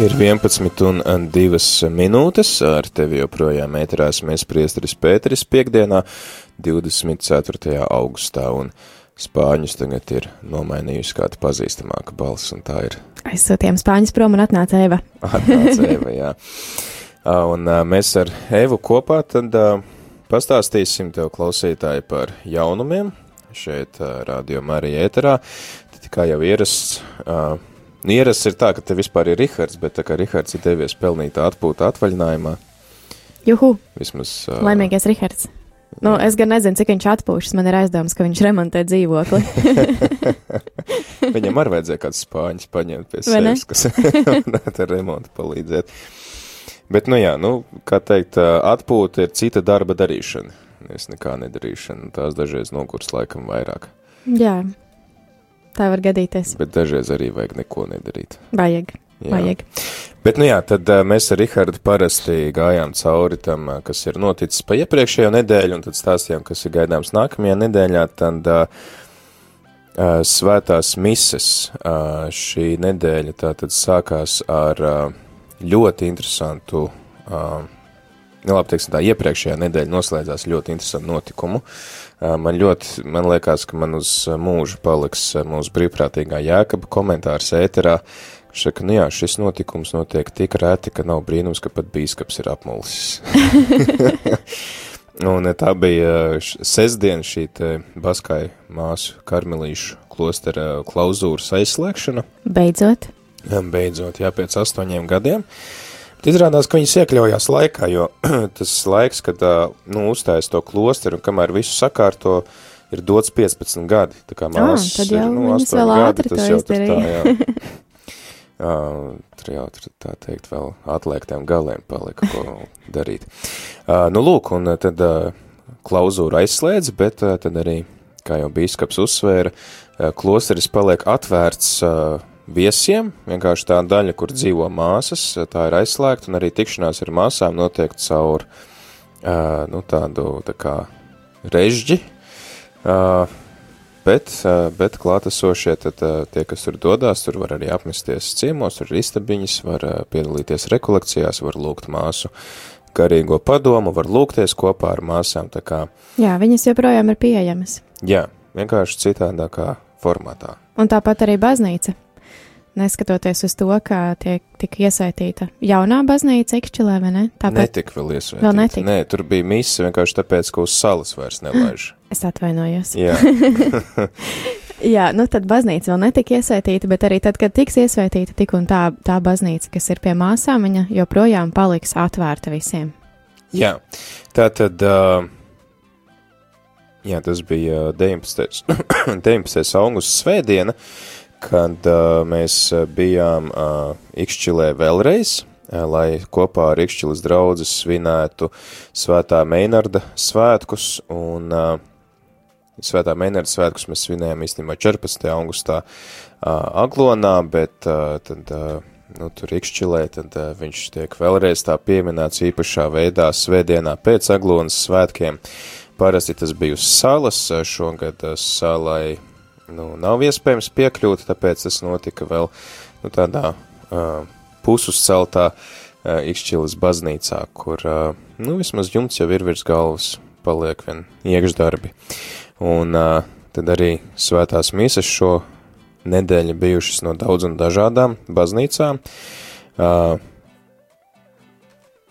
Ir 11 un 2 minūtes, ar tevi joprojām ēterās mēs priesteris Pēteris piekdienā 24. augustā, un spāņus tagad ir nomainījusi kāda pazīstamāka balss, un tā ir. Aizsūtījām spāņus prom un atnāca Eva. Atnāca Eva, jā. Un mēs ar Evu kopā tad pastāstīsim tev klausītāji par jaunumiem šeit Radio Marija ēterā. Tad kā jau ierasts, Ierasts ir tā, ka te vispār ir Rihards, bet tā kā Rihards ir devies pelnītā atpūta atvaļinājumā. Juhu! Vismaz. Uh, Laimīgais Rihards. Nu, es gan nezinu, cik viņš atpūšas. Man ir aizdoms, ka viņš remontē dzīvokli. Viņam arī vajadzēja kāds spāņus paņemt pie sevis, kas varētu ar remontu palīdzēt. Bet, nu jā, nu, kā teikt, atpūta ir cita darba darīšana. Es nekā nedarīšana. Tās dažreiz nogurs laikam vairāk. Jā. Tā var gadīties. Bet dažreiz arī vajag neko nedarīt. Vajag. Jā. Vajag. Bet, nu jā, tad uh, mēs ar Rihardu parasti gājām cauri tam, uh, kas ir noticis pa iepriekšējo nedēļu, un tad stāstījām, kas ir gaidāms nākamajā nedēļā. Tad uh, uh, svētās mises uh, šī nedēļa tātad sākās ar uh, ļoti interesantu uh, nu, labi, teiksim tā, iepriekšējā nedēļa noslēdzās ļoti interesantu notikumu. Man ļoti, man liekas, ka man uz mūžu paliks mūsu brīvprātīgā jēkaba komentārs ēterā, kurš saka, nu jā, šis notikums notiek tik rēti, ka nav brīnums, ka pat bīskaps ir apmulsis. Un tā bija sestdiena šī Baskai māsu karmelīšu klostera klauzūras aizslēgšana. Beidzot. Beidzot, jā, pēc astoņiem gadiem. Uh, Izrādās, ka viņas iekļaujās laikā, jo tas laiks, kad nu, uzstājas to klosteru un kamēr visu sakārto, ir dots 15 gadi. Tā kā māsas ah, ir, nu, 8 gadi, tas jau tur tā, jā. Uh, tur jau tur tā teikt vēl atliektiem galiem palika, ko darīt. Uh, nu, lūk, un tad uh, klauzūra aizslēdz, bet uh, tad arī, kā jau bīskaps uzsvēra, uh, klosteris paliek atvērts uh, viesiem, vienkārši tā daļa, kur dzīvo māsas, tā ir aizslēgta, un arī tikšanās ar māsām notiek caur, uh, nu, tādu, tā kā, režģi, uh, bet, uh, bet klātesošie, tad uh, tie, kas tur dodās, tur var arī apmesties ciemos, tur ir istabiņas, var uh, piedalīties rekolekcijās, var lūgt māsu garīgo padomu, var lūgties kopā ar māsām, kā. Jā, viņas joprojām ir pieejamas. Jā, vienkārši citādākā formātā. Un tāpat arī baznīca neskatoties uz to, ka tiek tik iesaistīta jaunā baznīca Ikšķilē, vai ne? Tāpēc netika vēl iesaistīta. Vēl netika. Nē, tur bija misa vienkārši tāpēc, ka uz salas vairs nelaiž. Es atvainojos. Jā. Jā, nu tad baznīca vēl netika iesaistīta, bet arī tad, kad tiks iesaistīta tik un tā, tā baznīca, kas ir pie māsām, viņa joprojām paliks atvērta visiem. Jā, tā tad. Uh, Jā, tas bija 19. 19. augusta svētdiena. Uh, kad uh, mēs bijām uh, Ikšķilē vēlreiz, uh, lai kopā ar Ikšķilas draudzes svinētu svētā Meinarda svētkus, un uh, svētā Meinarda svētkus mēs svinējām īstenībā 14. augustā uh, Aglonā, bet uh, tad, uh, nu, tur Ikšķilē, tad uh, viņš tiek vēlreiz tā pieminēts īpašā veidā svētdienā pēc Aglonas svētkiem. Parasti tas bija uz salas, šogad salai nu, nav iespējams piekļūt, tāpēc tas notika vēl nu, tādā uh, pusuzceltā uh, Ikšķilas baznīcā, kur uh, nu, vismaz jumts jau ir virs galvas, paliek vien iekšdarbi. Un uh, tad arī svētās mīsas šo nedēļu bijušas no daudz un dažādām baznīcām. Uh,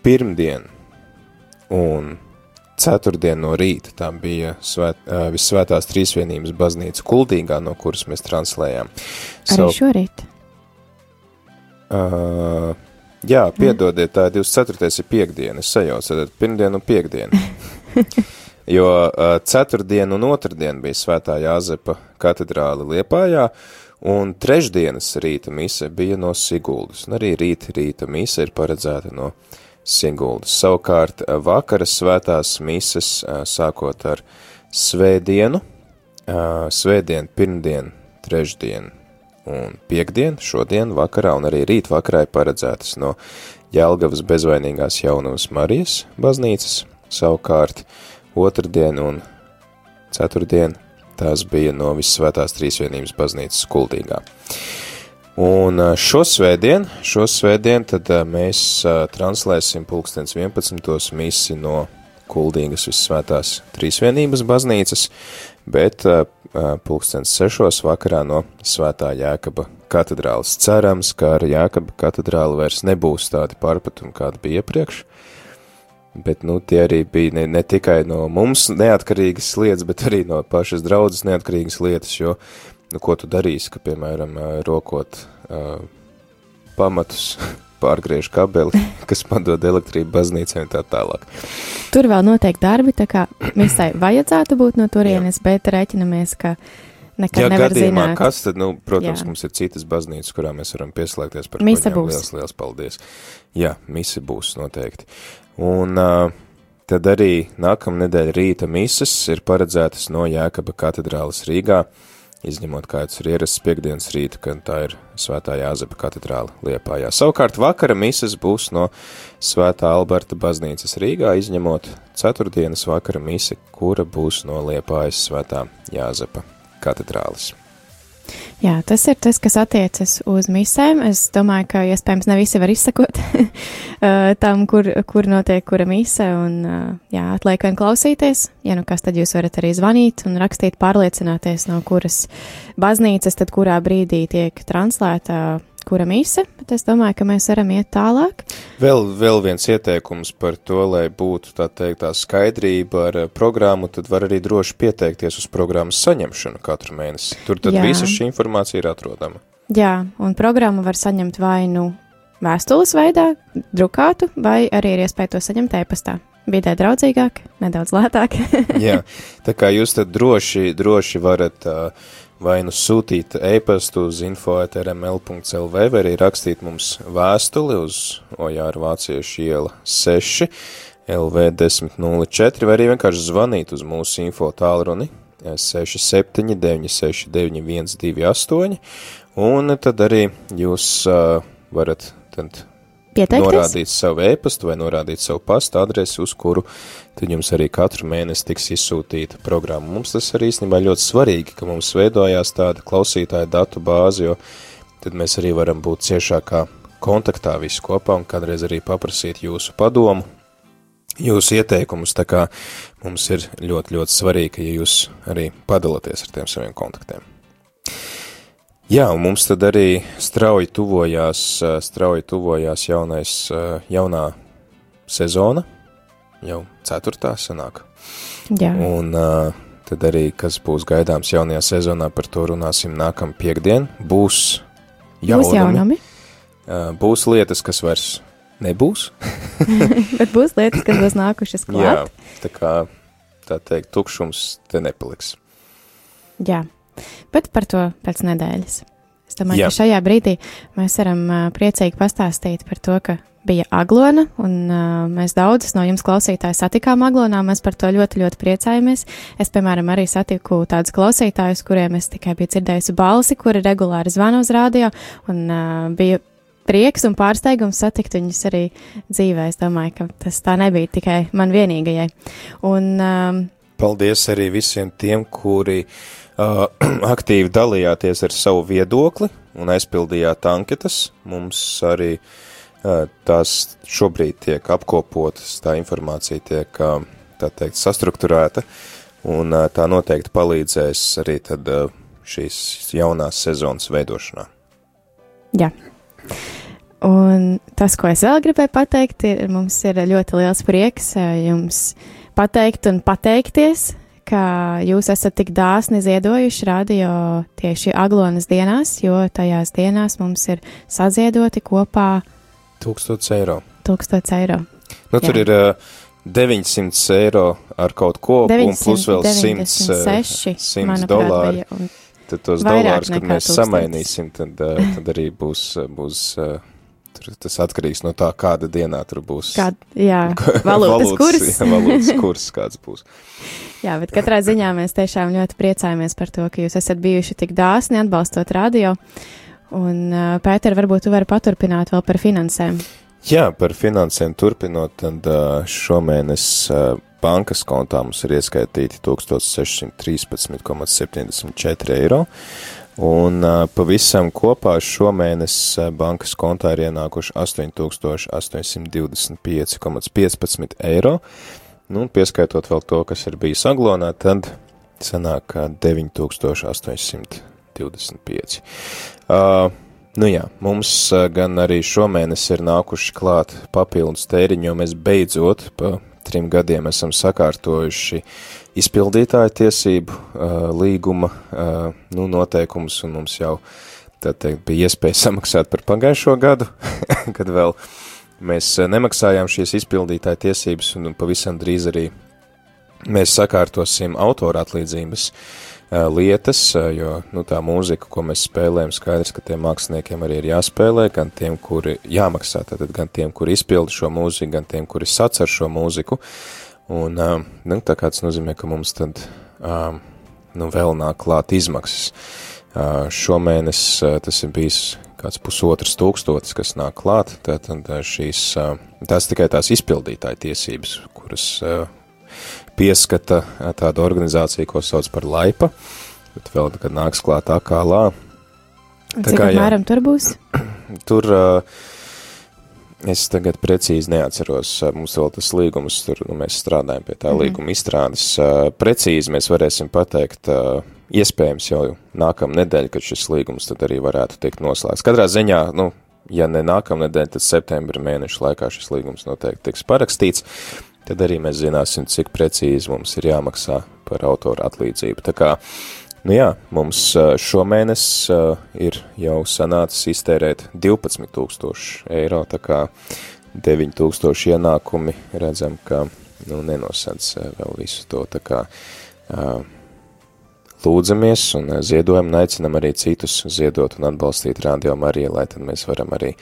pirmdien un ceturtdien no rīta. Tā bija svēt, Visvētās Trīsvienības baznīca Kuldīgā, no kuras mēs translējām. Arī so, šorīt? Uh, jā, piedodiet, tā 24. ir piekdiena, es sajaucu, tad pirmdiena un piekdiena. jo uh, ceturtdien un otrdien bija Svētā Jāzepa katedrāle Liepājā, un trešdienas rīta mise bija no Siguldas, un arī rīta rīta mise ir paredzēta no Siguldas Siguldas. Savukārt eh, vakara svētās mises eh, sākot ar svētdienu, eh, svētdien, pirmdien, trešdien un piekdien, šodien vakarā un arī rīt vakarā ir paredzētas no Jelgavas bezvainīgās jaunavas Marijas baznīcas, savukārt otrdien un ceturtdien tās bija no Visvētās Trīsvienības baznīcas kuldīgā. Un šo svētdien, šo svētdien tad mēs translēsim pulkstens 11. misi no Kuldīgas vissvētās trīsvienības baznīcas, bet pulkstens 6. vakarā no Svētā Jēkaba katedrāles. Cerams, ka ar Jēkaba katedrāli vairs nebūs tādi pārpratumi, kādi bija iepriekš, bet, nu, tie arī bija ne, ne tikai no mums neatkarīgas lietas, bet arī no pašas draudzes neatkarīgas lietas, jo nu, ko tu darīsi, ka, piemēram, rokot uh, pamatus, pārgriež kabeli, kas padod elektrību baznīcai un tā tālāk. Tur vēl notiek darbi, tā kā misai vajadzētu būt no turienes, bet rēķinamies, ka nekad ja nevar gadījumā, zināt. kas tad, nu, protams, Jā. mums ir citas baznīcas, kurā mēs varam pieslēgties par misa būs. Liels, liels paldies. Jā, misa būs noteikti. Un uh, tad arī nākamnedēļ rīta misas ir paredzētas no Jēkaba katedrāles Rīgā. Uh, izņemot kāds ir ierasts piekdienas rīta, kad tā ir Svētā Jāzepa katedrāla Liepājā. Savukārt vakara mises būs no Svētā Alberta baznīcas Rīgā, izņemot ceturtdienas vakara misi, kura būs no Liepājas Svētā Jāzepa katedrālis. Jā, tas ir tas, kas attiecas uz misēm. Es domāju, ka iespējams ne visi var izsakot tam, kur, kur notiek kura mise, un jā, atliek vien klausīties. Ja nu kas, tad jūs varat arī zvanīt un rakstīt, pārliecināties, no kuras baznīcas, tad kurā brīdī tiek translēta kura mise, bet es domāju, ka mēs varam iet tālāk. Vēl, vēl viens ieteikums par to, lai būtu tā teikt tā skaidrība ar eh, programmu, tad var arī droši pieteikties uz programmas saņemšanu katru mēnesi. Tur tad Jā. visa šī informācija ir atrodama. Jā, un programmu var saņemt vai nu vēstules veidā, drukātu, vai arī ir iespēja to saņemt e-pastā vidē draudzīgāk, nedaudz lētāk. Jā, tā kā jūs tad droši, droši varat uh, vai nu sūtīt e-pastu uz info.rml.lv vai arī rakstīt mums vēstuli uz Ojāra Vāciešu iela 6 LV 1004 vai arī vienkārši zvanīt uz mūsu info tālruni 67 969 128 un tad arī jūs uh, varat tad Pieteikties? norādīt savu e-pastu vai norādīt savu pastu adresi, uz kuru tad jums arī katru mēnesi tiks izsūtīta programma. Mums tas arī īstenībā ļoti svarīgi, ka mums veidojās tāda klausītāja datu bāze, jo tad mēs arī varam būt ciešākā kontaktā visi kopā un kādreiz arī paprasīt jūsu padomu, jūsu ieteikumus, tā kā mums ir ļoti, ļoti svarīgi, ja jūs arī padalaties ar tiem saviem kontaktiem. Jā, un mums tad arī strauji tuvojās, strauji tuvojās jaunais, jaunā sezona, jau ceturtā sanāk. Jā. Un tad arī, kas būs gaidāms jaunajā sezonā, par to runāsim nākam piekdien. Būs jaunumi. Būs jaunumi. Būs lietas, kas vairs nebūs. Bet būs lietas, kas būs nākušas klāt. Jā, tā kā, tā teikt, tukšums te nepaliks. Jā. Bet par to pēc nedēļas. Es domāju, Jā. ka šajā brīdī mēs varam uh, priecīgi pastāstīt par to, ka bija aglona, un uh, mēs daudzas no jums klausītāji satikām aglonā. Mēs par to ļoti, ļoti priecājamies. Es, piemēram, arī satiku tādus klausītājus, kuriem es tikai biju dzirdējusi balsi, kuri regulāri zvana uz rādio, un uh, bija prieks un pārsteigums satikt viņus arī dzīvē. Es domāju, ka tas tā nebija tikai man vienīgajai. Un, um, Paldies arī visiem tiem, kuri uh, aktīvi dalījāties ar savu viedokli un aizpildījāt anketas. Mums arī uh, tās šobrīd tiek apkopotas, tā informācija tiek, uh, tā teikt, sastruktūrēta, un uh, tā noteikti palīdzēs arī tad uh, šīs jaunās sezonas veidošanā. Jā. Un tas, ko es vēl gribēju pateikt, ir, mums ir ļoti liels prieks jums pateikt un pateikties ka jūs esat tik dāsni ziedojuši radio tieši Aglonas dienās, jo tajās dienās mums ir saziedoti kopā 1000 eiro. 1000 eiro. Nu, tur Jā. ir uh, 900 eiro ar kaut ko, 900, un plus vēl 100, 100 dolāri. Tad tos dolārus, kad mēs 1000. samainīsim, tad, uh, tad arī būs, būs uh, Tur tas atkarīgs no tā, kāda dienā tur būs. Kā, jā, valūtas kurs. jā, valūtas kurs kāds būs. jā, bet katrā ziņā mēs tiešām ļoti priecājamies par to, ka jūs esat bijuši tik dāsni atbalstot radio. Un, uh, Pēter, varbūt tu vari paturpināt vēl par finansēm. Jā, par finansēm turpinot, tad uh, šomēnes uh, bankas kontā mums ir ieskaitīti 1613,74 eiro. Un pavisam kopā šomēnes bankas kontā ir ienākuši 8825,15 eiro. Nu, pieskaitot vēl to, kas ir bijis aglonā, tad sanāk 9825. Uh, nu jā, mums gan arī šomēnes ir nākuši klāt papildus tēriņi, jo mēs beidzot pa trim gadiem esam sakārtojuši izpildītāju tiesību līguma nu, noteikumus, un mums jau, tā teikt, bija iespēja samaksāt par pagājušo gadu, kad vēl mēs nemaksājām šīs izpildītāju tiesības, un pavisam drīz arī mēs sakārtosim autora atlīdzības lietas, jo nu, tā mūzika, ko mēs spēlējam, skaidrs, ka tiem māksliniekiem arī ir jāspēlē, gan tiem, kuri jāmaksā, tātad gan tiem, kuri izpilda šo mūziku, gan tiem, kuri sacer šo mūziku. Un nu, tā kā tas nozīmē, ka mums tad nu, vēl nāk klāt izmaksas. Šomēnes tas ir bijis kāds pusotras tūkstotis, kas nāk klāt, tātad šīs, tās tikai tās izpildītāja tiesības, kuras pieskata tāda organizācija, ko sauc par laipa, bet vēl, kad nāks klāt akālā. Tā kā, apmēram tur būs? Tur es tagad precīzi neatceros, mums vēl tas līgums, tur nu, mēs strādājam pie tā mm -hmm. līguma izstrādes. Precīzi mēs varēsim pateikt, iespējams jau nākamā nedēļa, kad šis līgums tad arī varētu tikt noslēgts. Katrā ziņā, nu, ja ne nākamā nedēļa, tad septembra mēneša laikā šis līgums noteikti tiks parakstīts tad arī mēs zināsim, cik precīzi mums ir jāmaksā par autora atlīdzību. Tā kā, nu jā, mums šomēnes ir jau sanācis iztērēt 12 tūkstoši eiro, tā kā 9 tūkstoši ienākumi redzam, ka, nu, nenosadz vēl visu to, tā kā lūdzamies un ziedojam un aicinam arī citus ziedot un atbalstīt Radio Mariju, lai tad mēs varam arī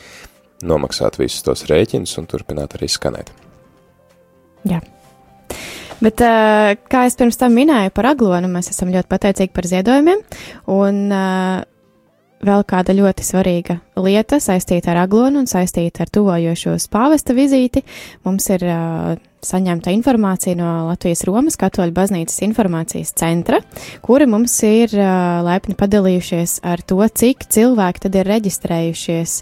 nomaksāt visus tos rēķinus un turpināt arī skanēt. Jā. Bet, kā es pirms tam minēju par aglonu, mēs esam ļoti pateicīgi par ziedojumiem. Un vēl kāda ļoti svarīga lieta saistīta ar aglonu un saistīta ar tuvojošos pāvesta vizīti. Mums ir saņemta informācija no Latvijas Romas Katoļu baznīcas informācijas centra, kuri mums ir laipni padalījušies ar to, cik cilvēki tad ir reģistrējušies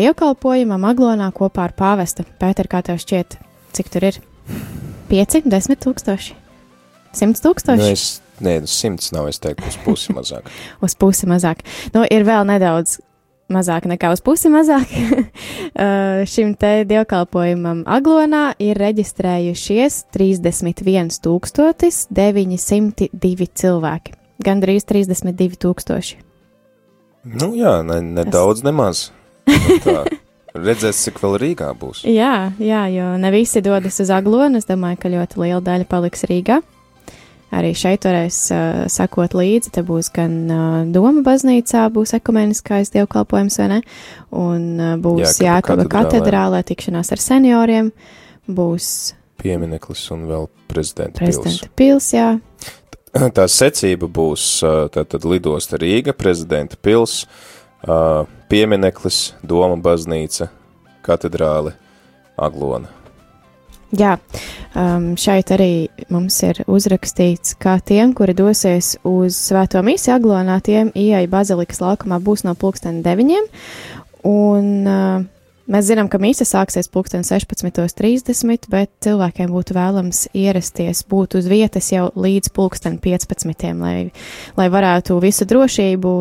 dievkalpojumam aglonā kopā ar pāvesta. Pēter, kā tev šķiet, Cik tur ir? 5, 10 tūkstoši? 100 tūkstoši? Nu, es, nē, 100 nav, es teiktu, uz pusi mazāk. uz pusi mazāk. Nu, ir vēl nedaudz mazāk nekā uz pusi mazāk. uh, šim te dievkalpojumam Aglonā ir reģistrējušies 31,902 cilvēki. Gan drīz 32 tūkstoši. Nu jā, ne, nedaudz es... nemaz. Tā. Redzēs, cik vēl Rīgā būs. Jā, jā, jo ne visi dodas uz Aglonu. Es domāju, ka ļoti liela daļa paliks Rīgā. Arī šeit varēs uh, sakot līdzi. Te būs gan uh, Doma baznīcā, būs ekumeniskais dievkalpojums, vai ne? Un uh, būs Jā, Jākaba katedrālē tikšanās ar senioriem. Būs piemineklis un vēl prezidenta, prezidenta pils. pils jā. Tā secība būs tātad lidosta Rīga, prezidenta pils, uh, piemineklis, Doma baznīca, katedrāle, Aglona. Jā, um, šeit arī mums ir uzrakstīts, ka tiem, kuri dosies uz Svēto misiju Aglonā, tiem ieeja bazilikas laukumā būs no pulksteni deviņiem, un uh, mēs zinām, ka mīsa sāksies pulksteni 16.30, bet cilvēkiem būtu vēlams ierasties, būt uz vietas jau līdz pulksteni 15, lai, lai varētu visu drošību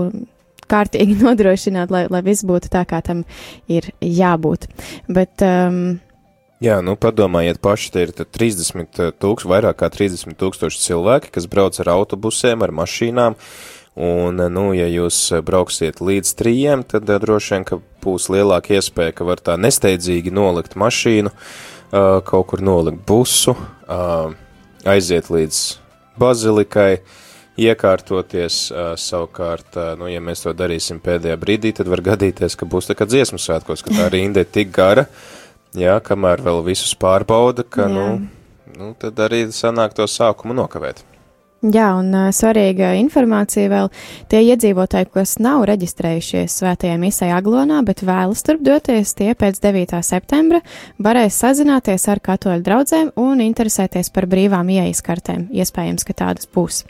kārtīgi nodrošināt, lai, lai viss būtu tā, kā tam ir jābūt. Bet, um, Jā, nu padomājiet paši, te ir 30 tūkstoši, vairāk kā 30 tūkstoši cilvēki, kas brauc ar autobusiem, ar mašīnām, un, nu, ja jūs brauksiet līdz trījiem, tad droši vien, ka būs lielāka iespēja, ka var tā nesteidzīgi nolikt mašīnu, kaut kur nolikt busu, aiziet līdz bazilikai, iekārtoties. Savukārt, nu, ja mēs to darīsim pēdējā brīdī, tad var gadīties, ka būs tā kā dziesmu svētkos, ka tā rinda ir tik gara, jā, kamēr vēl visus pārbauda, ka, jā. nu, nu, tad arī sanāk to sākumu nokavēt. Jā, un uh, svarīga informācija vēl tie iedzīvotāji, kas nav reģistrējušies svētajā misē Aglonā, bet vēlas turp doties, tie pēc 9. septembra varēs sazināties ar katoļu draugiem un interesēties par brīvām ieejas kartēm. Iespējams, ka tādas būs.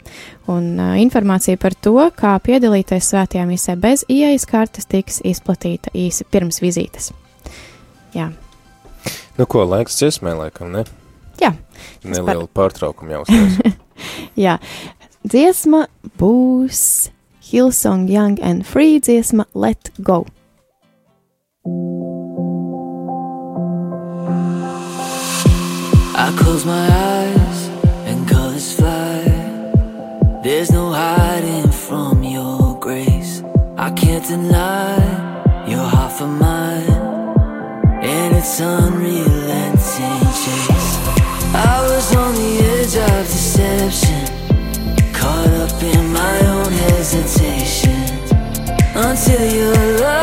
Un uh, informācija par to, kā piedalīties svētajā misē bez ieejas kartes, tiks izplatīta īsi pirms vizītes. Jā. Nu, ko laiks dziesmē, laikam, ne? Jā. Neliela par... pārtraukuma jau uzstājas. Jā, dziesma būs Hillsong Young and Free dziesma Let Go. I close my eyes and colors fly. There's no hiding from your grace. I can't deny you're half of mine, and it's unrelenting chase. I was on the edge of deception, caught up in my own hesitation until your love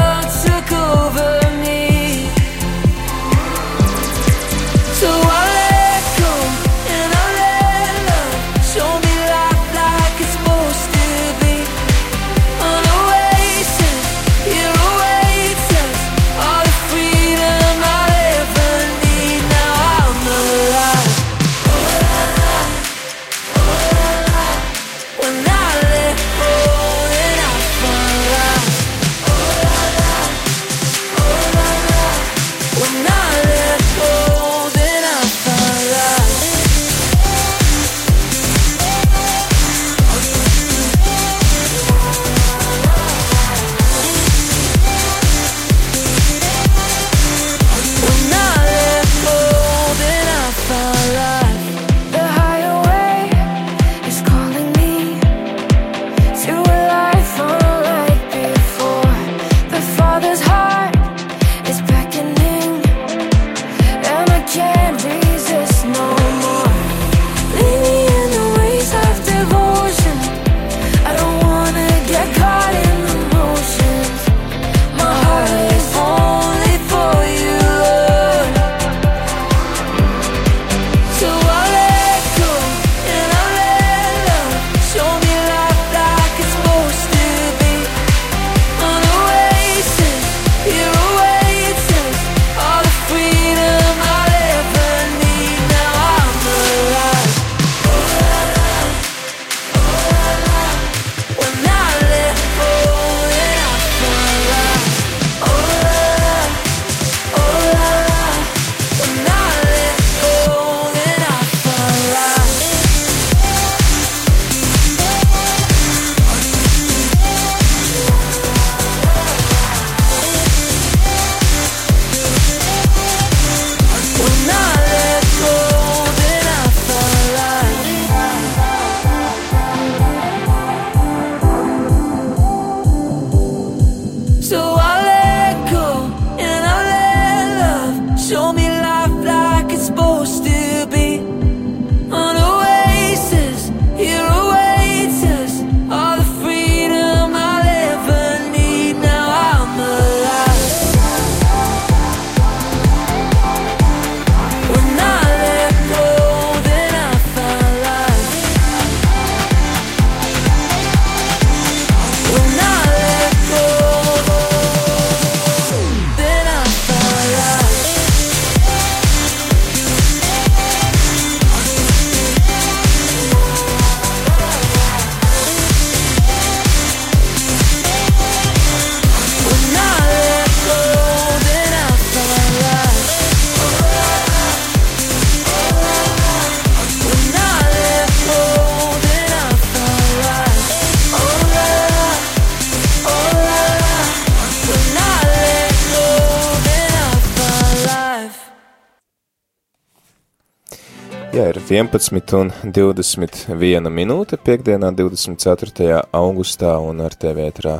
11 un 21 minūte piekdienā 24. augustā un ar tevi ētrā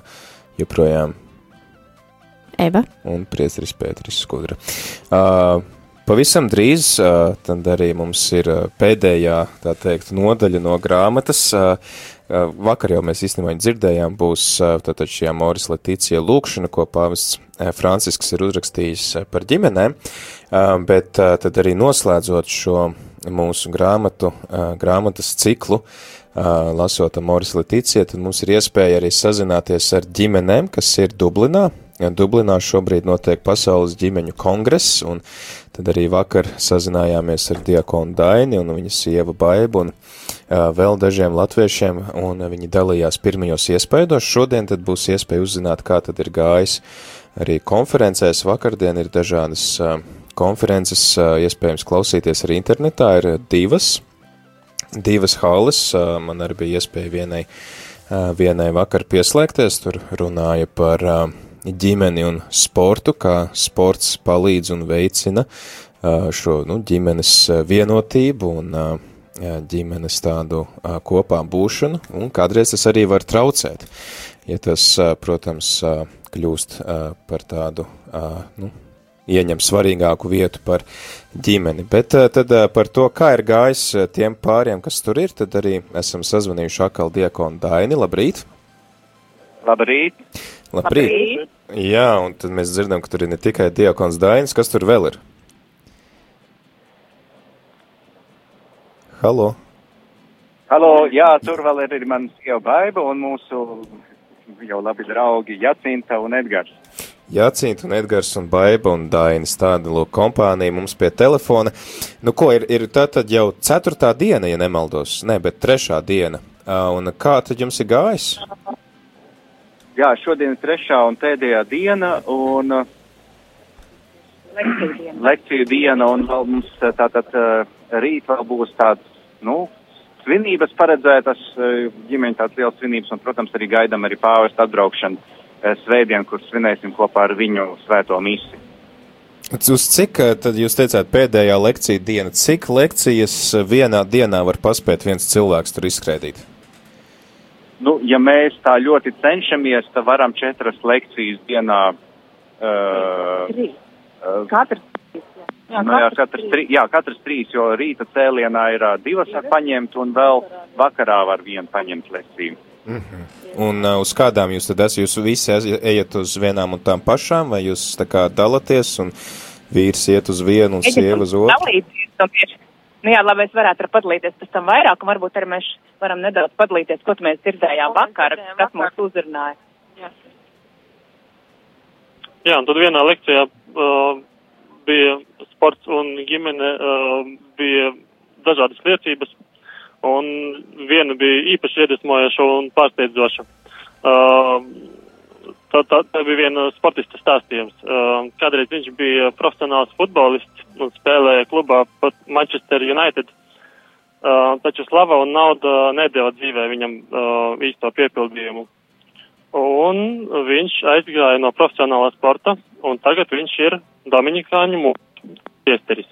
joprojām Eva un priesteris Pēteris Skudra. Uh, pavisam drīz uh, tad arī mums ir pēdējā, tā teikt, nodaļa no grāmatas. Uh, vakar jau mēs īstenībā dzirdējām, būs tātad šī Amoris Letīcija lūkšana, ko pāvests Francisks ir uzrakstījis par ģimenēm, bet tad arī noslēdzot šo mūsu grāmatu, grāmatas ciklu, lasot Amoris Leticija, tad mums ir iespēja arī sazināties ar ģimenēm, kas ir Dublinā. Dublinā šobrīd notiek pasaules ģimeņu kongress, un tad arī vakar sazinājāmies ar diakonu Daini un viņa sieva Baibu un vēl dažiem latviešiem, un viņi dalījās pirmajos iespaidos. Šodien tad būs iespēja uzzināt, kā tad ir gājis arī konferencēs. Vakardien ir dažādas konferences, iespējams klausīties arī internetā, ir divas, divas halas, man arī bija iespēja vienai, vienai vakar pieslēgties, tur runāja par ģimeni un sportu, kā sports palīdz un veicina šo nu, ģimenes vienotību un ģimenes tādu kopā būšanu, un kādreiz tas arī var traucēt, ja tas, protams, kļūst par tādu, nu, ieņem svarīgāku vietu par ģimeni. Bet tad par to, kā ir gājis tiem pāriem, kas tur ir, tad arī esam sazvanījuši atkal diekonu Daini. Labrīt! Labrīt! Labrīt! Labrīt. Jā, un tad mēs dzirdam, ka tur ir ne tikai diakons Dainis, kas tur vēl ir? Halo! Halo, jā, tur vēl ir mans jau baiba un mūsu jau labi draugi Jacinta un Edgars. Jacinta un Edgars un Baiba un Dainis tāda, lūk, kompānija mums pie telefona. Nu, ko, ir, ir tā tad jau ceturtā diena, ja nemaldos, ne, bet trešā diena. Un kā tad jums ir gājis? Jā, šodien ir trešā un pēdējā diena, un lekciju diena, lekciju diena un vēl mums tātad rīt vēl būs tāds, nu, svinības paredzētas, ģimeņa tāds liels svinības, un, protams, arī gaidam arī pāvesta atbraukšanu svētdien, kur svinēsim kopā ar viņu svēto misiju. Uz cik, tad jūs teicāt, pēdējā lekcija diena, cik lekcijas vienā dienā var paspēt viens cilvēks tur izskrēdīt? Nu, ja mēs tā ļoti cenšamies, tad varam četras lekcijas dienā. Uh, trīs. Uh, katrs. Jā, nu, jā, katrs, trī, jā, katrs trīs, jo rīta cēlienā ir divas var paņemt un vēl vakarā var vienu paņemt lekciju. Mm -hmm. Un uh, uz kādām jūs tad esat? Jūs visi ejat uz vienām un tām pašām, vai jūs tā kā dalaties un vīrs iet uz vienu un sieva uz otru? Dalīties, Nu jā, lai mēs varētu ar padalīties pēc tam vairāk, un varbūt arī mēs varam nedaudz padalīties, ko mēs dzirdējām vakar, kas mūs uzrunāja. Jā. jā, un tad vienā lekcijā uh, bija sports un ģimene, uh, bija dažādas liecības, un viena bija īpaši iedvesmojoša un pārsteidzoša. Uh, Tā, tā, tā bija viena sportista stāstījums. Uh, kādreiz viņš bija profesionāls futbolists un spēlēja klubā pat Manchester United. Uh, taču slava un nauda nedēva dzīvē viņam uh, īsto piepildījumu. Un viņš aizgāja no profesionālā sporta, un tagad viņš ir Dominikāņu priesteris.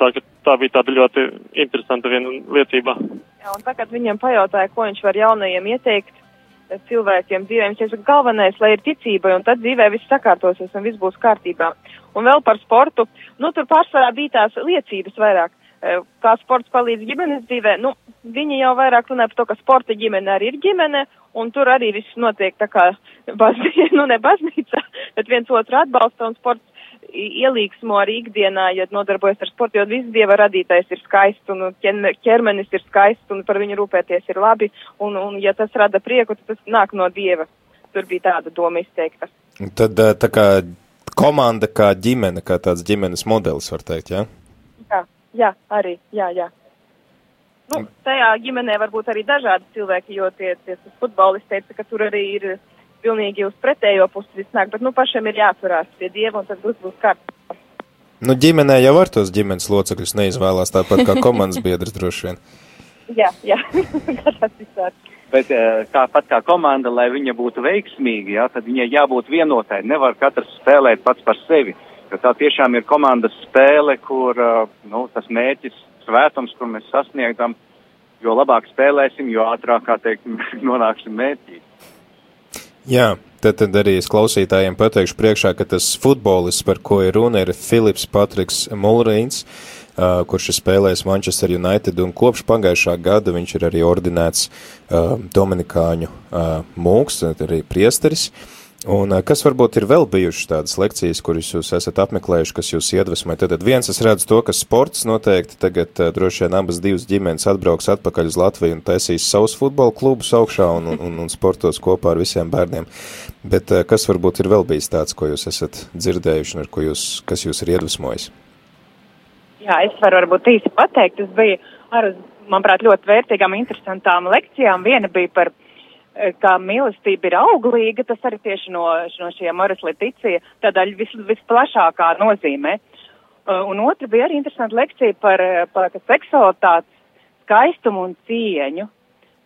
Tā, tā bija tāda ļoti interesanta viena liecība. Jā, un tagad viņam pajautāja, ko viņš var jaunajiem ieteikt cilvēkiem dzīvē. Viņš teica, ka galvenais, lai ir ticība, un tad dzīvē viss sakārtosies un viss būs kārtībā. Un vēl par sportu, nu, tur pārsvarā bija tās liecības vairāk, e, kā sports palīdz ģimenes dzīvē. Nu, viņi jau vairāk runā par to, ka sporta ģimene arī ir ģimene, un tur arī viss notiek tā kā baznīca, nu, ne baznīca, bet viens otru atbalsta, un sports ielīgsmo arī ikdienā, ja nodarbojas ar sportu, jo viss dieva radītais ir skaists un ķermenis ir skaists un par viņu rūpēties ir labi, un, un ja tas rada prieku, tad tas nāk no dieva. Tur bija tāda doma izteikta. Tad tā kā komanda kā ģimene, kā tāds ģimenes modelis, var teikt, jā? Jā, jā, arī, jā, jā. Nu, tajā ģimenē varbūt arī dažādi cilvēki, jo tie, tie futbolisti teica, ka tur arī ir pilnīgi uz pretējo pusi viss nāk, bet nu pašam ir jāturās pie Dieva un tad būs, būs kārtībā. Nu, ģimenē jau var tos ģimenes locekļus neizvēlās tāpat kā komandas biedrs droši vien. jā, jā, tas visādi. Bet eh, tāpat kā komanda, lai viņa būtu veiksmīga, jā, tad viņai jābūt vienotai. Nevar katrs spēlēt pats par sevi. Jo tā tiešām ir komandas spēle, kur eh, nu, tas mērķis, svētums, kur mēs sasniegam, jo labāk spēlēsim, jo ātrāk, kā teikt, nonāksim mērķī. Jā, tad, tad arī es klausītājiem pateikšu priekšā, ka tas futbolists, par ko ir runa, ir Filips Patriks Mulreins, uh, kurš ir spēlējis Manchester United, un kopš pagājušā gada viņš ir arī ordinēts uh, Dominikāņu uh, mūks, arī priesteris. Un kas varbūt ir vēl bijušas tādas lekcijas, kuras jūs esat apmeklējuši, kas jūs iedvesmoja? Tad viens es redzu to, ka sports noteikti tagad droši vien abas divas ģimenes atbrauks atpakaļ uz Latviju un taisīs savus futbola klubus augšā un, un, un, sportos kopā ar visiem bērniem. Bet kas varbūt ir vēl bijis tāds, ko jūs esat dzirdējuši un ar ko jūs, kas jūs ir iedvesmojis? Jā, es varu varbūt īsi pateikt. Es biju ar, manuprāt, ļoti vērtīgām, interesantām lekcijām. Viena bija par kā mīlestība ir auglīga, tas arī tieši no, no šiem Moras Leticija tādā vis, visplašākā nozīmē. Uh, un otra bija arī interesanta lekcija par, par seksualitātes skaistumu un cieņu.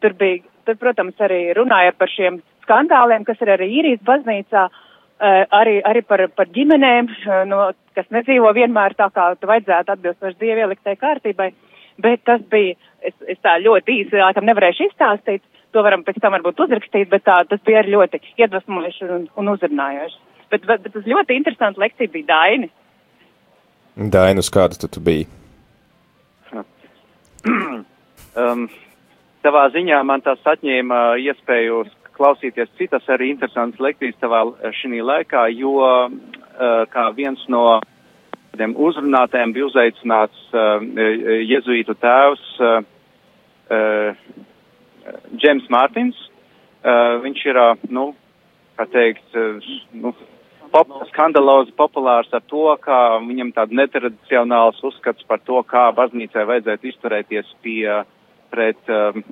Tur bija, tur, protams, arī runāja par šiem skandāliem, kas ir arī īrijas baznīcā, arī, arī par, par ģimenēm, no, kas nedzīvo vienmēr tā, kā vajadzētu atbilstoši dievieliktei kārtībai. Bet tas bija, es, es tā ļoti īsi, laikam nevarēšu izstāstīt, to varam pēc tam varbūt uzrakstīt, bet tā, tas bija arī ļoti iedvesmojoši un, un uzrunājoši. Bet, bet, bet tas ļoti interesants lekcija bija Daini. Daini, uz kāda tu, tu biji? um, savā ziņā man tas atņēma iespēju klausīties citas arī interesantas lekcijas savā šī laikā, jo uh, kā viens no tādiem uzrunātājiem bija uzaicināts uh, jezuītu tēvs uh, Džeims Mārtins. Uh, viņš ir, uh, nu, kā teikt, uh, nu, pop, skandalozi populārs ar to, ka viņam tāda netradicionāls uzskats par to, kā baznīcai vajadzētu izturēties pie pret um,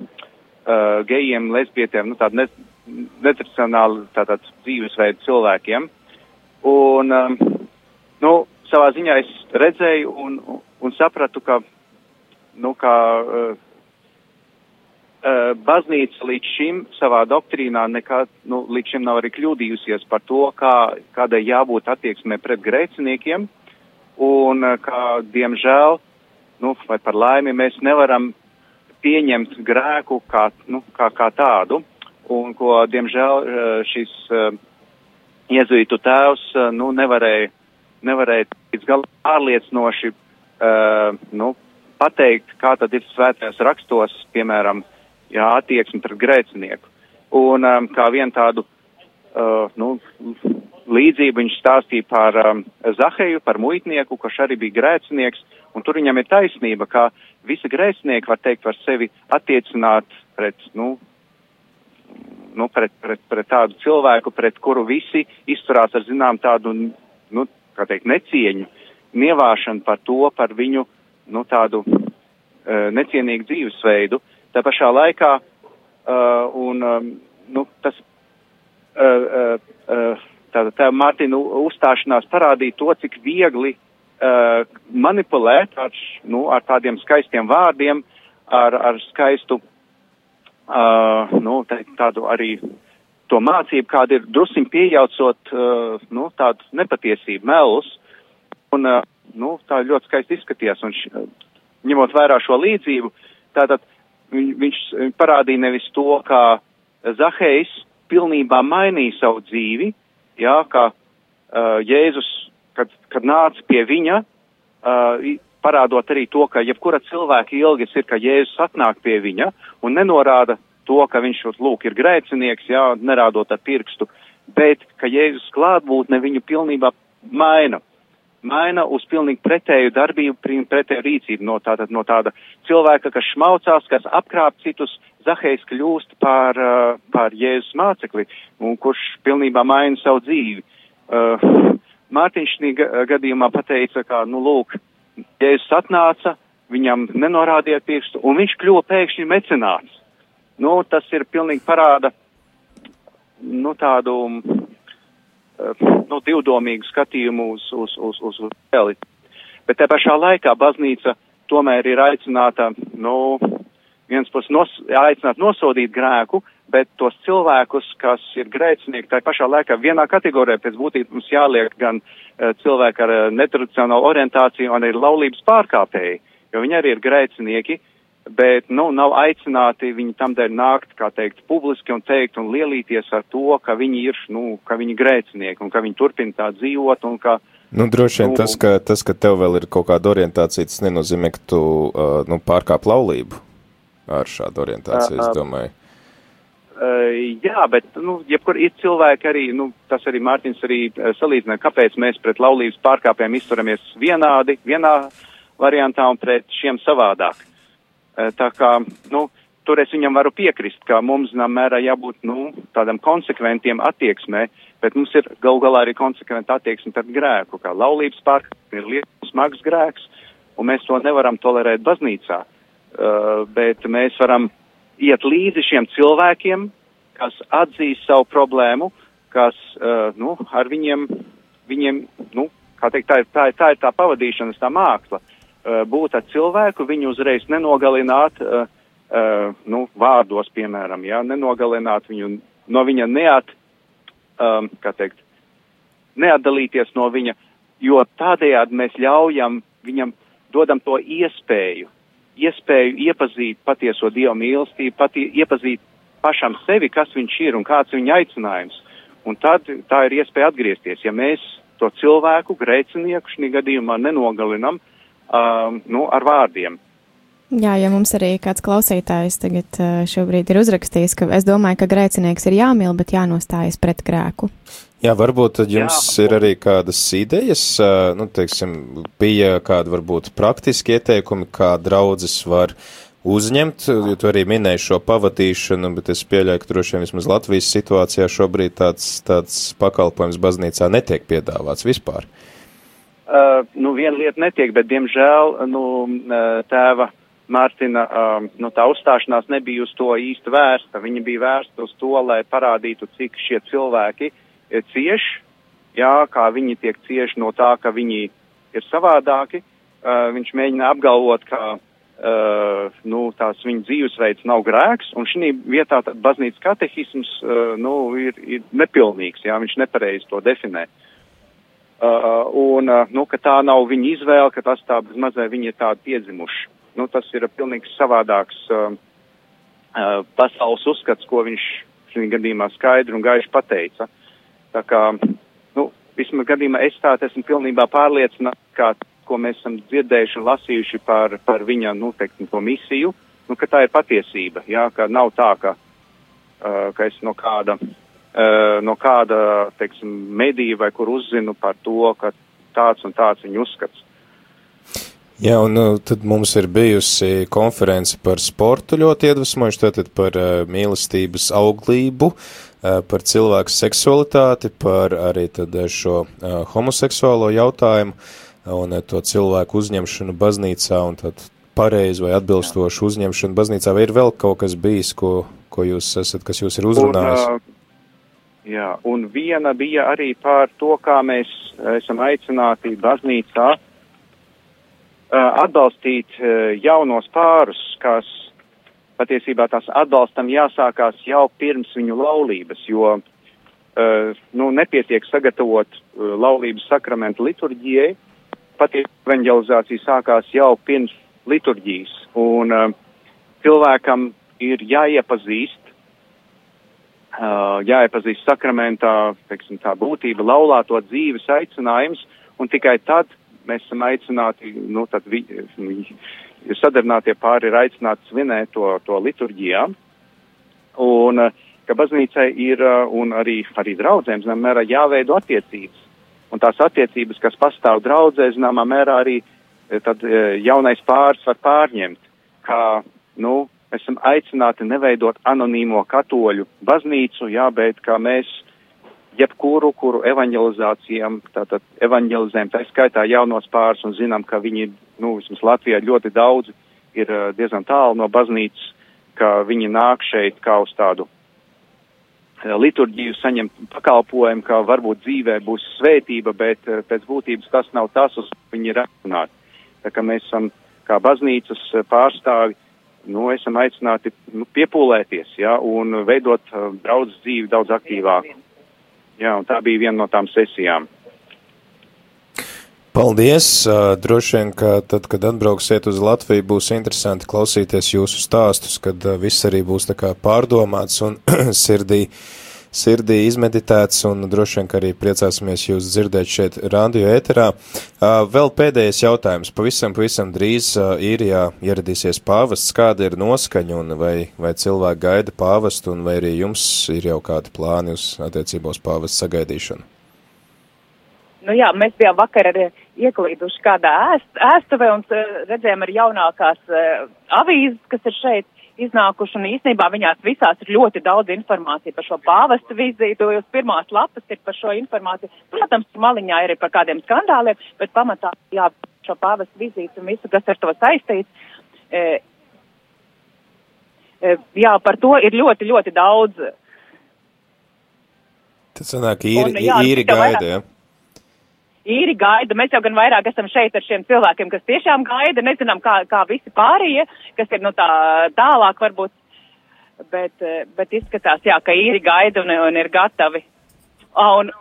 uh, gejiem, lesbietiem, nu, tādu ne, netradicionālu tātad dzīvesveidu cilvēkiem. Un, um, nu, savā ziņā es redzēju un, un, sapratu, ka, nu, kā Uh, baznīca līdz šim savā doktrīnā nekad, nu, līdz šim nav arī kļūdījusies par to, kā, kādai jābūt attieksmē pret grēciniekiem, un uh, kā, diemžēl, nu, vai par laimi, mēs nevaram pieņemt grēku kā, nu, kā, kā tādu, un ko, diemžēl, uh, šis iezuītu tēvs, nu, nevarēja, nevarēja līdz galam pārliecinoši, uh, nu, pateikt, kā tad ir svētajos rakstos, piemēram, jā, attieksmi pret grēcinieku. Un um, kā vienu tādu uh, nu, līdzību viņš stāstīja par um, Zaheju, par muitnieku, kurš arī bija grēcinieks, un tur viņam ir taisnība, ka visi grēcinieki, var teikt, var sevi attiecināt pret, nu, nu, pret, pret, pret tādu cilvēku, pret kuru visi izturās ar zinām tādu, nu, kā teikt, necieņu, nievāšanu par to, par viņu, nu, tādu uh, necienīgu dzīvesveidu. Uh, Tā pašā laikā, uh, un um, nu, tas uh, uh, uh, tāda tā Mārtiņa uzstāšanās parādīja to, cik viegli uh, manipulēt ar, nu, ar tādiem skaistiem vārdiem, ar, ar skaistu, uh, nu, tā, tādu arī to mācību, kāda ir drusim pieejaucot, uh, nu, tādu nepatiesību, melus, un, uh, nu, tā ļoti skaisti izskatījās, un š, ņemot vērā šo līdzību, tātad viņš parādīja nevis to, kā Zahejs pilnībā mainīja savu dzīvi, jā, kā uh, Jēzus, kad, kad nāca pie viņa, uh, parādot arī to, ka jebkura cilvēka ilgas ir, ka Jēzus atnāk pie viņa un nenorāda to, ka viņš, lūk, ir grēcinieks, jā, nerādot ar pirkstu, bet ka Jēzus klātbūtne viņu pilnībā maina maina uz pilnīgi pretēju darbību, pretēju rīcību no, tātad, no tāda cilvēka, kas šmaucās, kas apkrāp citus, Zahejs kļūst par, uh, par Jēzus mācekli, un kurš pilnībā maina savu dzīvi. Uh, Mārtiņš šī gadījumā pateica, ka, nu, lūk, Jēzus atnāca, viņam nenorādīja pirkstu, un viņš kļuva pēkšņi mecenāts. Nu, tas ir pilnīgi parāda, nu, tādu nu, divdomīgu skatījumu uz, uz, uz, uz realitāti. Bet te pašā laikā baznīca tomēr ir aicināta, nu, viens puses nos, aicināt nosodīt grēku, bet tos cilvēkus, kas ir grēcinieki, tā pašā laikā vienā kategorijā pēc būtības mums jāliek gan uh, cilvēki ar uh, netradicionālu orientāciju un arī laulības pārkāpēji, jo viņi arī ir grēcinieki, uh, bet, nu, nav aicināti viņi tam dēļ nākt, kā teikt, publiski un teikt un lielīties ar to, ka viņi ir, nu, ka viņi grēcinieki un ka viņi turpina tā dzīvot un ka. Nu, droši vien nu, tas, ka, tas, ka tev vēl ir kaut kāda orientācija, tas nenozīmē, ka tu, uh, nu, pārkāp laulību ar šādu orientāciju, uh, uh, es domāju. Uh, jā, bet, nu, jebkur ir cilvēki arī, nu, tas arī Mārtiņš arī uh, salīdzināja, kāpēc mēs pret laulības pārkāpējiem izturamies vienādi, vienā variantā un pret šiem savādāk. Uh, tā kā, nu, tur es viņam varu piekrist, ka mums, zinām, mērā jābūt, nu, tādam konsekventiem attieksmē, bet mums ir gal galā arī konsekventa attieksme pret grēku, kā laulības pārkāpējiem ir liels smags grēks, un mēs to nevaram tolerēt baznīcā. Uh, bet mēs varam iet līdzi šiem cilvēkiem, kas atzīst savu problēmu, kas, uh, nu, ar viņiem, viņiem, nu, kā teikt, tā ir tā, tā, ir tā pavadīšanas tā māksla. Uh, būt ar cilvēku, viņu uzreiz nenogalināt, uh, uh, nu, vārdos, piemēram, jā, nenogalināt viņu, no viņa neat, um, kā teikt, neatdalīties no viņa, jo tādējādi mēs ļaujam viņam, dodam to iespēju iespēju iepazīt patieso Dieva mīlestību, pati, iepazīt pašam sevi, kas viņš ir un kāds viņa aicinājums. Un tad tā ir iespēja atgriezties. Ja mēs to cilvēku, grēcinieku šī gadījumā nenogalinam um, nu, ar vārdiem. Jā, ja mums arī kāds klausītājs tagad uh, šobrīd ir uzrakstījis, ka es domāju, ka grēcinieks ir jāmīl, bet jānostājas pret grēku. Jā, varbūt jums Jā. ir arī kādas idejas, nu, teiksim, bija kādi varbūt praktiski ieteikumi, kā draudzes var uzņemt, jo tu arī minēji šo pavadīšanu, bet es pieļauju, ka droši vien vismaz Latvijas situācijā šobrīd tāds, tāds pakalpojums baznīcā netiek piedāvāts vispār. Uh, nu, viena lieta netiek, bet, diemžēl, nu, tēva Mārtina, uh, nu, tā uzstāšanās nebija uz to īsti vērsta. Viņa bija vērsta uz to, lai parādītu, cik šie cilvēki uh, cieš, jā, kā viņi tiek cieši no tā, ka viņi ir savādāki. Uh, viņš mēģina apgalvot, ka uh, nu, tās viņa dzīvesveids nav grēks, un šī vietā baznīcas katehisms uh, nu, ir, ir nepilnīgs, jā, viņš nepareizi to definē. Uh, un, uh, nu, ka tā nav viņa izvēle, ka tas tā mazai viņi ir tādi piedzimuši. Nu, tas ir pilnīgi savādāks uh, uh, pasaules uzskats, ko viņš šī gadījumā skaidri un gaiši pateica. Uh, Tā kā, nu, vismaz gadījumā es tā esmu pilnībā pārliecināts, kā, ko mēs esam dzirdējuši un lasījuši par, par viņa, nu, teiksim, to misiju, nu, ka tā ir patiesība, jā, ka nav tā, ka, uh, ka es no kāda, uh, no kāda, teiksim, medija vai kur uzzinu par to, ka tāds un tāds viņa uzskats. Jā, un uh, tad mums ir bijusi konference par sportu ļoti iedvesmojuši, tātad par uh, mīlestības auglību, uh, par cilvēku seksualitāti, par arī tad šo homoseksuālo jautājumu un to cilvēku uzņemšanu baznīcā un tad pareizu vai atbilstošu uzņemšanu baznīcā. Vai ir vēl kaut kas bijis, ko, ko jūs esat, kas jūs ir uzrunājis? Un, uh, jā, un viena bija arī par to, kā mēs esam aicināti baznīcā atbalstīt jaunos pārus, kas patiesībā tās atbalstam jāsākās jau pirms viņu laulības, jo nu, nepietiek sagatavot laulības sakramentu liturģijai, patiesībā evanģelizācija sākās jau pirms liturģijas, un cilvēkam ir jāiepazīst, jāiepazīst sakramentā, teiksim, tā būtība, laulāto dzīves aicinājums, un tikai tad mēs esam aicināti, nu, tad vi, sadarbinātie pāri ir aicināti svinēt to, to liturģijā. Un, ka baznīcai ir, un arī, arī draudzēm, zināmā mērā, jāveido attiecības. Un tās attiecības, kas pastāv draudzē, zināmā mērā arī tad jaunais pāris var pārņemt, kā, nu, esam aicināti neveidot anonīmo katoļu baznīcu, jā, bet kā mēs jebkuru, kuru evanģelizācijām, tātad evanģelizējam, tā skaitā jaunos pāris un zinām, ka viņi, nu, vismaz Latvijā ļoti daudz ir diezgan tālu no baznīcas, ka viņi nāk šeit kā uz tādu liturģiju saņemt pakalpojumu, ka varbūt dzīvē būs svētība, bet pēc būtības tas nav tas, uz viņi ir aicināti. Tā kā mēs esam kā baznīcas pārstāvi, nu, esam aicināti nu, piepūlēties, ja, un veidot uh, daudz dzīvi daudz aktīvāku. Jā, un tā bija viena no tām sesijām. Paldies! Droši vien, ka tad, kad atbrauksiet uz Latviju, būs interesanti klausīties jūsu stāstus, kad viss arī būs tā kā pārdomāts un sirdī, sirdī izmeditēts, un droši vien, arī priecāsimies jūs dzirdēt šeit radio ēterā. Vēl pēdējais jautājums. Pavisam, pavisam drīz īrijā ieradīsies pāvests. Kāda ir noskaņa, un vai, vai cilvēki gaida pāvestu, un vai arī jums ir jau kādi plāni uz attiecībos pāvestu sagaidīšanu? Nu jā, mēs bijām vakar arī ieklīduši kādā ēst, ēstuvē un redzējām arī jaunākās avīzes, kas ir šeit iznākuši, un īstenībā viņās visās ir ļoti daudz informācija par šo pāvestu vizītu, jo pirmās lapas ir par šo informāciju. Protams, maliņā ir arī par kādiem skandāliem, bet pamatā, jā, šo pāvestu vizītu un visu, kas ar to saistīts. E, e, jā, par to ir ļoti, ļoti daudz. Tas sanāk, īri, un, jā, īri gaida, jā īri gaida. Mēs jau gan vairāk esam šeit ar šiem cilvēkiem, kas tiešām gaida, nezinām, kā, kā visi pārējie, kas ir nu tā tālāk varbūt, bet, bet izskatās, jā, ka īri gaida un, un ir gatavi. Un,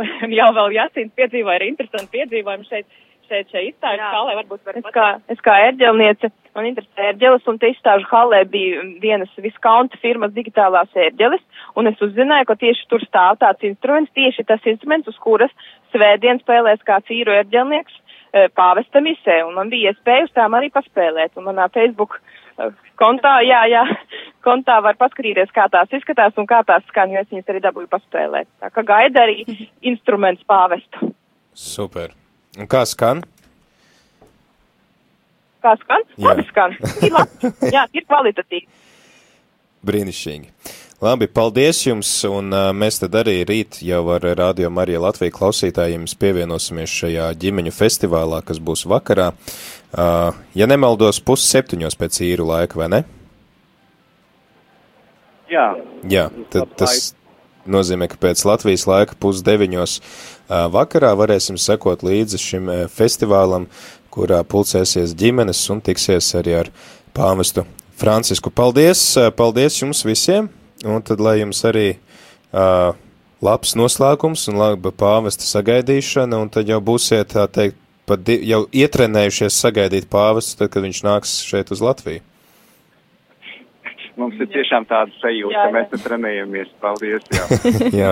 un jau vēl Jasīns piedzīvoja arī interesantu piedzīvojumu šeit šeit šeit izstāžu halē, varbūt var es kā, es kā ērģelniece, man interesē ērģeles, un te izstāžu halē bija vienas viskaunta firmas digitālās ērģeles, un es uzzināju, ka tieši tur stāv tāds instruments, tieši tas instruments, uz kuras svētdien spēlēs kāds īru ērģelnieks e, pāvesta misē, un man bija iespēja uz tām arī paspēlēt, un manā Facebook e, kontā, jā, jā, kontā var paskatīties, kā tās izskatās un kā tās skan, jo es viņas arī dabūju paspēlēt. Tā kā gaida arī instruments pāvestu. Super. Un kā skan? Kā skan? Jā. Labi skan. Ir labi. Jā, ir kvalitatīvi. Brīnišķīgi. Labi, paldies jums, un uh, mēs tad arī rīt jau ar Radio Marija Latviju klausītājiem pievienosimies šajā ģimeņu festivālā, kas būs vakarā. Uh, ja nemaldos, pus septiņos pēc īru laika, vai ne? Jā. Jā, tad tas nozīmē, ka pēc Latvijas laika pusdeviņos vakarā varēsim sekot līdzi šim festivālam, kurā pulcēsies ģimenes un tiksies arī ar pāvestu Francisku. Paldies, paldies jums visiem, un tad lai jums arī uh, labs noslēgums un laba pāvesta sagaidīšana, un tad jau būsiet, tā teikt, pat jau ietrenējušies sagaidīt pāvestu, tad, kad viņš nāks šeit uz Latviju. Mums ir tiešām tāda sajūta, ka mēs te trenējamies. Paldies! Jā. jā,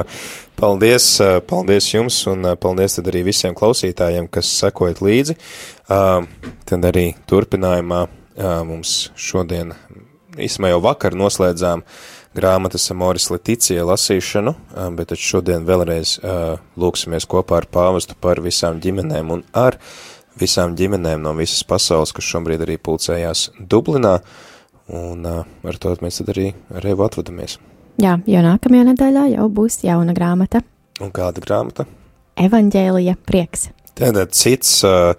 paldies, paldies jums un paldies tad arī visiem klausītājiem, kas sekojat līdzi. Tad arī turpinājumā mums šodien, īsumā jau vakar noslēdzām grāmatas Amoris Leticija lasīšanu, bet tad šodien vēlreiz lūksimies kopā ar pāvestu par visām ģimenēm un ar visām ģimenēm no visas pasaules, kas šobrīd arī pulcējās Dublinā. Un ar to mēs tad arī ar Evu atvadamies. Jā, jo nākamajā nedēļā jau būs jauna grāmata. Un kāda grāmata? Evanģēlija prieks. Tātad cits uh,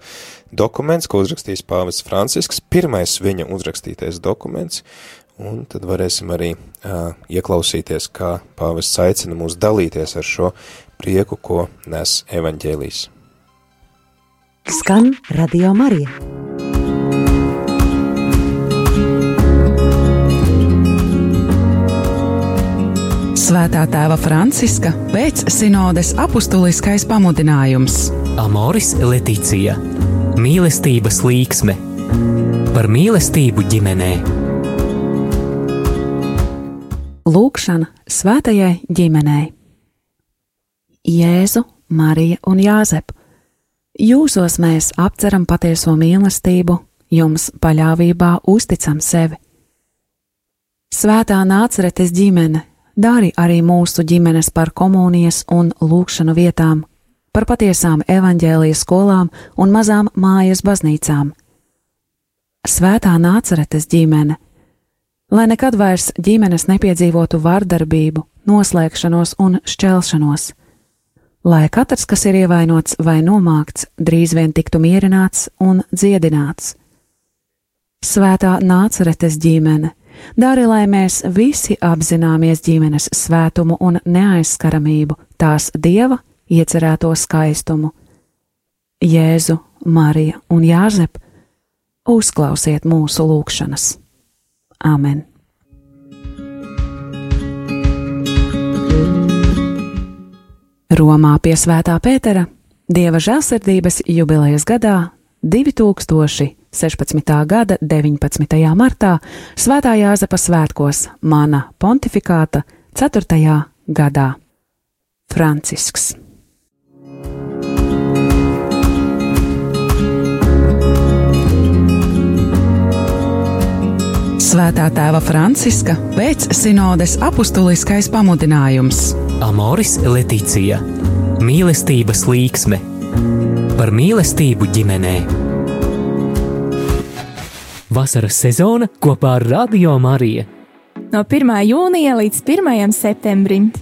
dokuments, ko uzrakstīs Pāvests Francisks, pirmais viņa uzrakstītais dokuments, un tad varēsim arī uh, ieklausīties, kā Pāvests aicina mūs dalīties ar šo prieku, ko nes evaņģēlīs. Skan Radio Marija. Svētā tēva Franciska pēc sinodes apustuliskais pamudinājums. Amoris Leticija - mīlestības līksme par mīlestību ģimenē. Lūkšana svētajai ģimenei. Jēzu, Marija un Jāzep, jūsos mēs apceram patieso mīlestību, jums paļāvībā uzticam sevi. Svētā nāceretes ģimene dari arī mūsu ģimenes par komunijas un lūkšanu vietām, par patiesām evaņģēlijas skolām un mazām mājas baznīcām. Svētā nāceretes ģimene, lai nekad vairs ģimenes nepiedzīvotu vardarbību, noslēgšanos un šķelšanos, lai katrs, kas ir ievainots vai nomākts, drīz vien tiktu mierināts un dziedināts. Svētā nāceretes ģimene, Dari, lai mēs visi apzināmies ģimenes svētumu un neaizskaramību, tās dieva iecerēto skaistumu. Jēzu, Marija un Jāzep, uzklausiet mūsu lūgšanas. Amen! Romā pie Svētā Pētera Dieva žēlsirdības jubilejas gadā 2016. gada 19. martā Svētā Jāzepa svētkos mana pontifikāta 4. gadā. Francisks. Svētā tēva Franciska veids sinodes apustuliskais pamudinājums. Amoris Letīcija - mīlestības līksme par mīlestību ģimenē. Vasaras sezona kopā ar Radio Mariju no 1. jūnija līdz 1. septembrim.